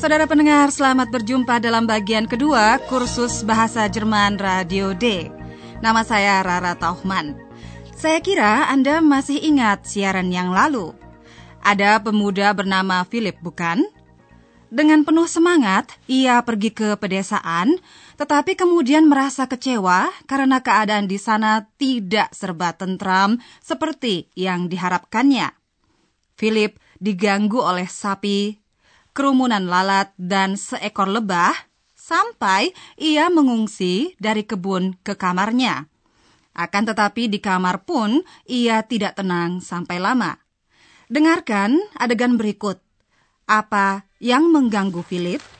Saudara pendengar, selamat berjumpa dalam bagian kedua kursus Bahasa Jerman Radio D. Nama saya Rara Tauchman. Saya kira Anda masih ingat siaran yang lalu. Ada pemuda bernama Philip, bukan? Dengan penuh semangat, ia pergi ke pedesaan, tetapi kemudian merasa kecewa karena keadaan di sana tidak serba tentram seperti yang diharapkannya. Philip diganggu oleh sapi, kerumunan lalat, dan seekor lebah sampai ia mengungsi dari kebun ke kamarnya. Akan tetapi di kamar pun ia tidak tenang sampai lama. Dengarkan adegan berikut. Apa yang mengganggu Philip?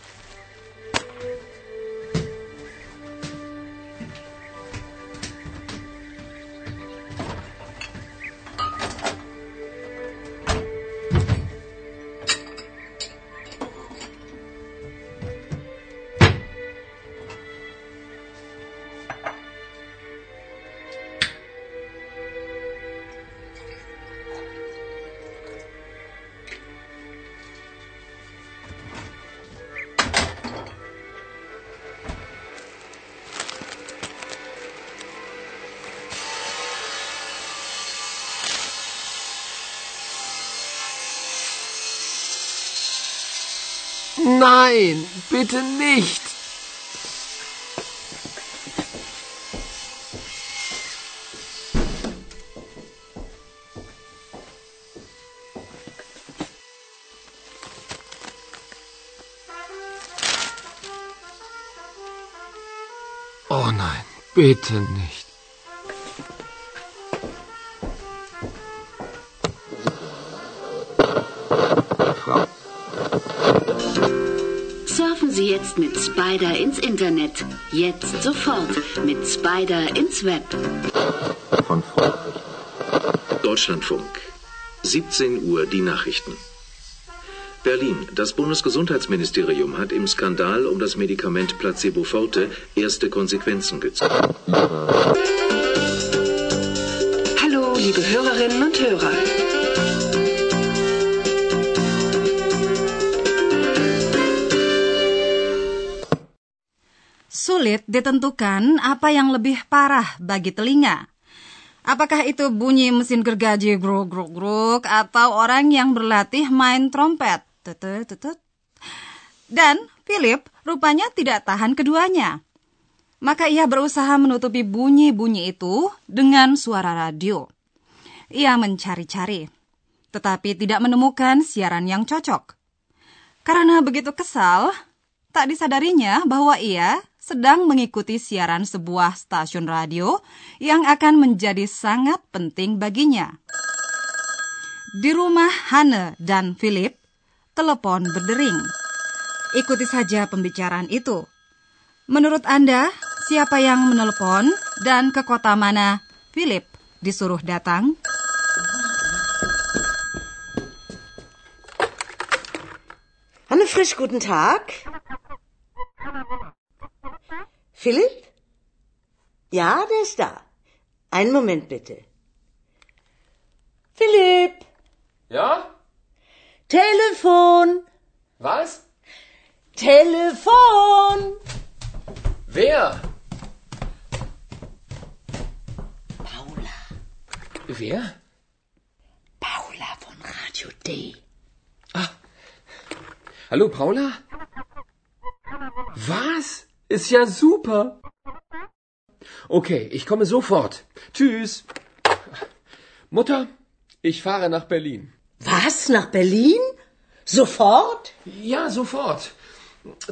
Nein, bitte nicht. Oh nein, bitte nicht. Sie jetzt mit Spider ins Internet. Jetzt sofort mit Spider ins Web. von. Deutschlandfunk. 17 Uhr die Nachrichten. Berlin. Das Bundesgesundheitsministerium hat im Skandal um das Medikament Placebo Forte erste Konsequenzen gezogen. Hallo, liebe Hörerinnen und Hörer. Sulit ditentukan apa yang lebih parah bagi telinga. Apakah itu bunyi mesin gergaji gruk gruk gruk atau orang yang berlatih main trompet? Dan Philip rupanya tidak tahan keduanya. Maka ia berusaha menutupi bunyi-bunyi itu dengan suara radio. Ia mencari-cari, tetapi tidak menemukan siaran yang cocok. Karena begitu kesal, tak disadarinya bahwa ia sedang mengikuti siaran sebuah stasiun radio yang akan menjadi sangat penting baginya. Di rumah Hane dan Philip, telepon berdering. Ikuti saja pembicaraan itu. Menurut Anda, siapa yang menelepon dan ke kota mana Philip disuruh datang? Hanne Frisch, guten Tag. Philipp? Ja, der ist da. Einen Moment bitte. Philipp, Ja? Telefon, Was? Telefon. Wer? Paula, Wer? Paula von Radio D. Hallo, Paula? Ist ja super. Okay, ich komme sofort. Tschüss. Mutter, ich fahre nach Berlin. Was, nach Berlin? Sofort? Ja, sofort.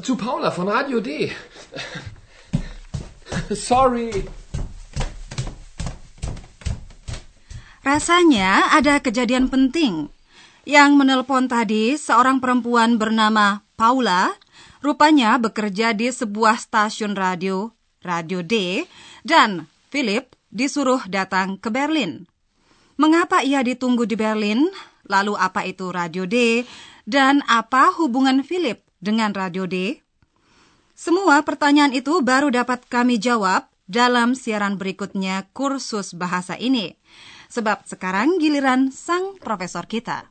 Zu Paula von Radio D. Sorry. Rasanya ada kejadian penting. Yang menelpon tadi seorang perempuan bernama Paula Rupanya bekerja di sebuah stasiun radio, Radio D, dan Philip disuruh datang ke Berlin. Mengapa ia ditunggu di Berlin? Lalu apa itu Radio D? Dan apa hubungan Philip dengan Radio D? Semua pertanyaan itu baru dapat kami jawab dalam siaran berikutnya kursus bahasa ini. Sebab sekarang giliran sang profesor kita.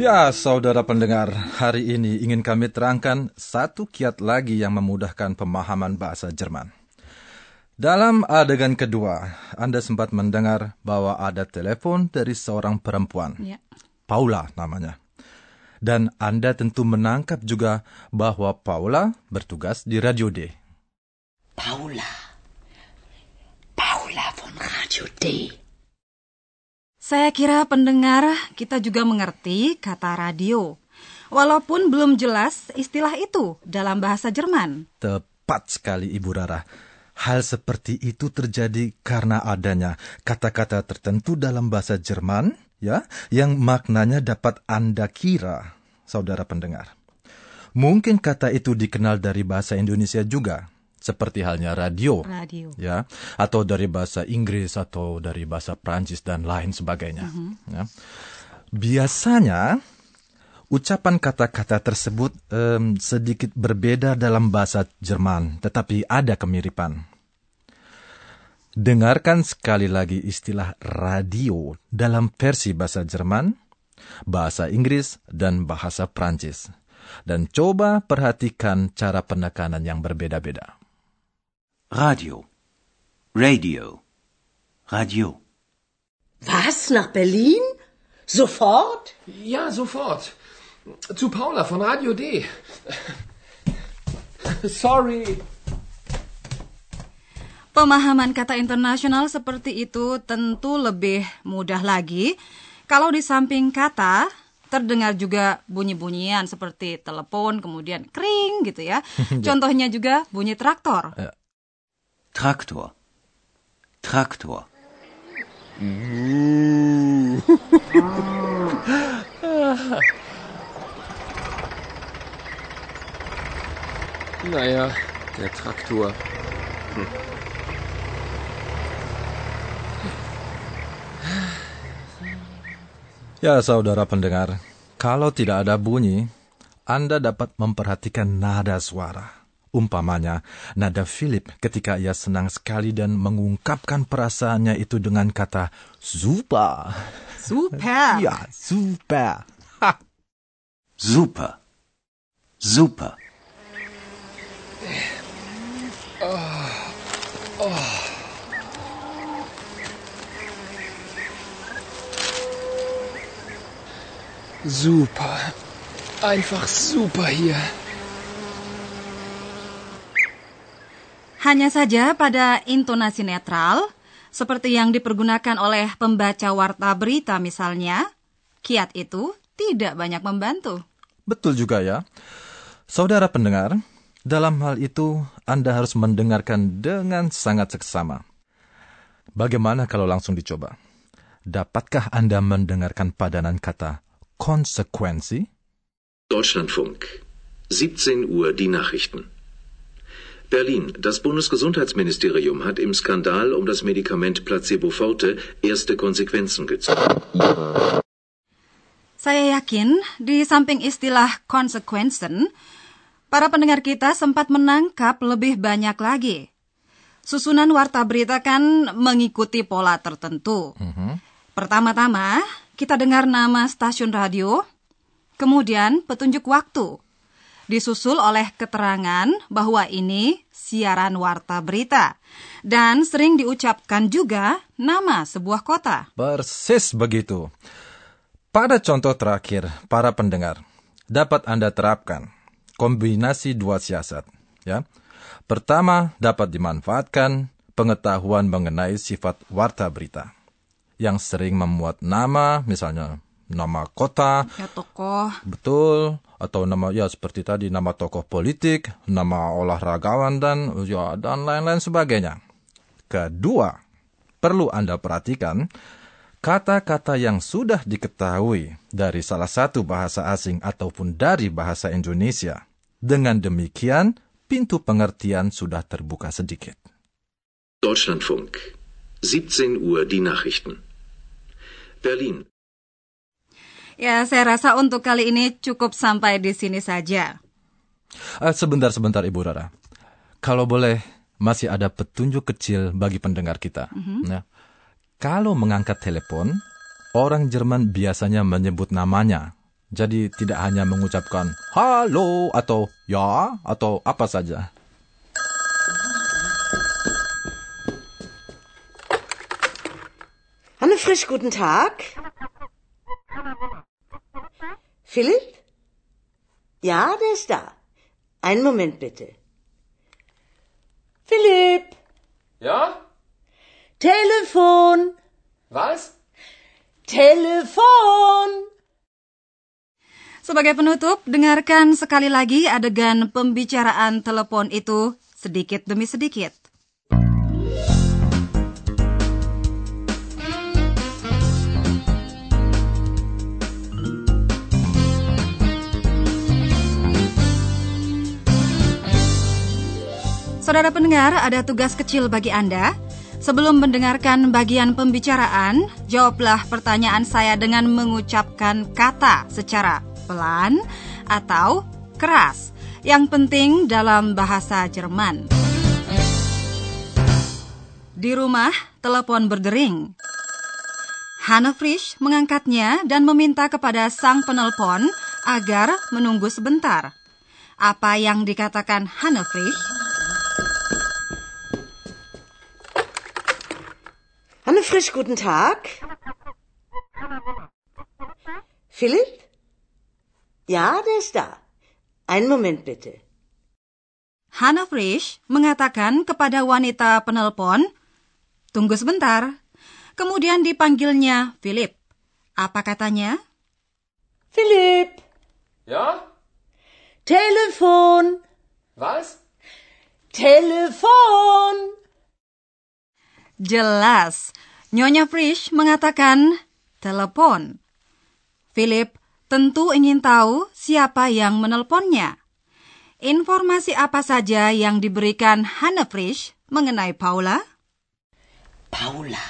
Ya, saudara pendengar, hari ini ingin kami terangkan satu kiat lagi yang memudahkan pemahaman bahasa Jerman. Dalam adegan kedua, Anda sempat mendengar bahwa ada telepon dari seorang perempuan. Ya. Paula namanya. Dan Anda tentu menangkap juga bahwa Paula bertugas di Radio D. Paula. Paula von Radio D. Saya kira pendengar kita juga mengerti kata radio. Walaupun belum jelas istilah itu dalam bahasa Jerman. Tepat sekali Ibu Rara. Hal seperti itu terjadi karena adanya kata-kata tertentu dalam bahasa Jerman ya yang maknanya dapat Anda kira, saudara pendengar. Mungkin kata itu dikenal dari bahasa Indonesia juga, seperti halnya radio, Radio. ya, atau dari bahasa Inggris atau dari bahasa Prancis dan lain sebagainya. ya. Biasanya ucapan kata-kata tersebut em, sedikit berbeda dalam bahasa Jerman, tetapi ada kemiripan. Dengarkan sekali lagi istilah radio dalam versi bahasa Jerman, bahasa Inggris, dan bahasa Prancis. Dan coba perhatikan cara penekanan yang berbeda-beda. Radio. Radio. Radio. Was? Nach Berlin? Sofort? Ja, sofort. Zu Paula von Radio D. Sorry. Pemahaman kata internasional seperti itu tentu lebih mudah lagi kalau di samping kata terdengar juga bunyi-bunyian seperti telepon kemudian kring gitu ya. Contohnya juga bunyi traktor. Traktor. Traktor. Naja, der Traktor. Ya, saudara pendengar, kalau tidak ada bunyi, Anda dapat memperhatikan nada suara. Umpamanya, nada Philip ketika ia senang sekali dan mengungkapkan perasaannya itu dengan kata super. Super. Ya, super. Ha. Super. Super. Super. Einfach super hier. Hanya saja pada intonasi netral, seperti yang dipergunakan oleh pembaca warta berita misalnya, kiat itu tidak banyak membantu. Betul juga ya. Saudara pendengar, dalam hal itu Anda harus mendengarkan dengan sangat seksama. Bagaimana kalau langsung dicoba? Dapatkah Anda mendengarkan padanan kata konsekuensi? Deutschlandfunk. 17 Uhr die Nachrichten. Berlin. Das Bundesgesundheitsministerium hat im Skandal um das Medikament Placebo Forte erste Konsequenzen gezogen. Saya yakin di samping istilah konsequenzen, para pendengar kita sempat menangkap lebih banyak lagi. Susunan warta berita kan mengikuti pola tertentu. Pertama-tama, kita dengar nama stasiun radio, kemudian petunjuk waktu. Disusul oleh keterangan bahwa ini siaran warta berita. Dan sering diucapkan juga nama sebuah kota. Persis begitu. Pada contoh terakhir, para pendengar, dapat Anda terapkan kombinasi dua siasat. Ya. Pertama, dapat dimanfaatkan pengetahuan mengenai sifat warta berita yang sering memuat nama, misalnya nama kota, Ya tokoh. betul, atau nama ya seperti tadi nama tokoh politik, nama olahragawan dan ya dan lain-lain sebagainya. Kedua, perlu Anda perhatikan kata-kata yang sudah diketahui dari salah satu bahasa asing ataupun dari bahasa Indonesia. Dengan demikian, pintu pengertian sudah terbuka sedikit. Deutschlandfunk. 17 Uhr die Nachrichten. Berlin. Ya, saya rasa untuk kali ini cukup sampai di sini saja. Eh, sebentar, sebentar Ibu Rara. Kalau boleh, masih ada petunjuk kecil bagi pendengar kita. Nah, kalau mengangkat telepon, orang Jerman biasanya menyebut namanya. Jadi tidak hanya mengucapkan halo atau ya atau apa saja. Hanne Frisch, guten Tag. Philipp? Ja, der ist da. Einen Moment bitte. Philipp, Ja? Telefon, Was? Telefon. Sebagai penutup, dengarkan sekali lagi adegan pembicaraan telepon itu sedikit demi sedikit. Saudara pendengar, ada tugas kecil bagi Anda. Sebelum mendengarkan bagian pembicaraan, jawablah pertanyaan saya dengan mengucapkan kata secara pelan atau keras. Yang penting dalam bahasa Jerman. Di rumah, telepon berdering. Hannah Frisch mengangkatnya dan meminta kepada sang penelpon agar menunggu sebentar. Apa yang dikatakan Hannah Frisch? Hanne Frisch, guten Tag. Philipp? Ja, der ist da. Einen Moment bitte. Hannah Frisch mengatakan kepada wanita penelpon, "Tunggu sebentar." Kemudian dipanggilnya Philip. Apa katanya? Philipp, Ja? Telefon, Was? Telefon. Jelas. Nyonya Frisch mengatakan telepon. Philip tentu ingin tahu siapa yang menelponnya. Informasi apa saja yang diberikan Hannah Frisch mengenai Paula? Paula,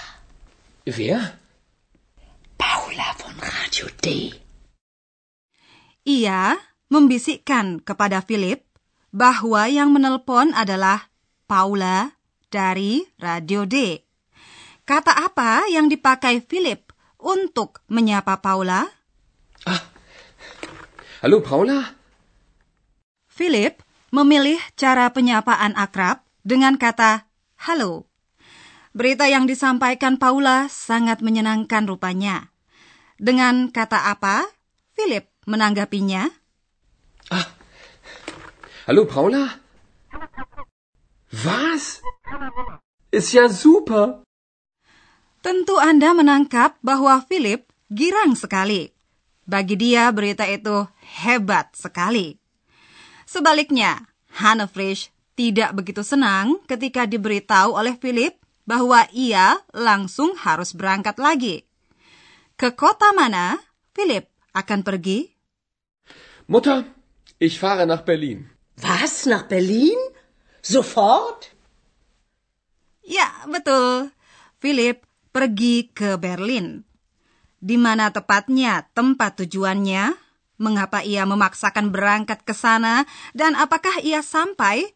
Wer? Paula von Radio D. Ia membisikkan kepada Philip bahwa yang menelpon adalah Paula dari Radio D. Kata apa yang dipakai Philip untuk menyapa Paula? Hallo, Paula? Philip memilih cara penyapaan akrab dengan kata halo. Berita yang disampaikan Paula sangat menyenangkan rupanya. Dengan kata apa Philip menanggapinya? Hallo, Paula? Was? Ist ja super. Tentu Anda menangkap bahwa Philip girang sekali. Bagi dia berita itu hebat sekali. Sebaliknya, Hannah Frisch tidak begitu senang ketika diberitahu oleh Philip bahwa ia langsung harus berangkat lagi. Ke kota mana Philip akan pergi? Mutter, ich fahre nach Berlin. Was, nach Berlin? Sofort? Betul. Philip pergi ke Berlin. Di mana tepatnya tempat tujuannya? Mengapa ia memaksakan berangkat ke sana? Dan apakah ia sampai?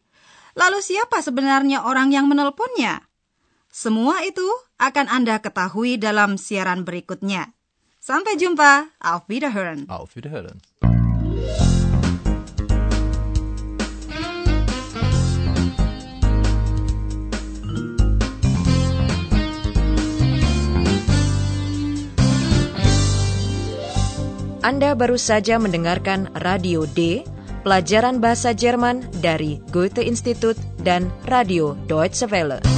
Lalu siapa sebenarnya orang yang menelponnya? Semua itu akan Anda ketahui dalam siaran berikutnya. Sampai jumpa. Auf Wiederhören. Auf Wiederhören. Anda baru saja mendengarkan Radio D, pelajaran bahasa Jerman dari Goethe Institut dan Radio Deutsche Welle.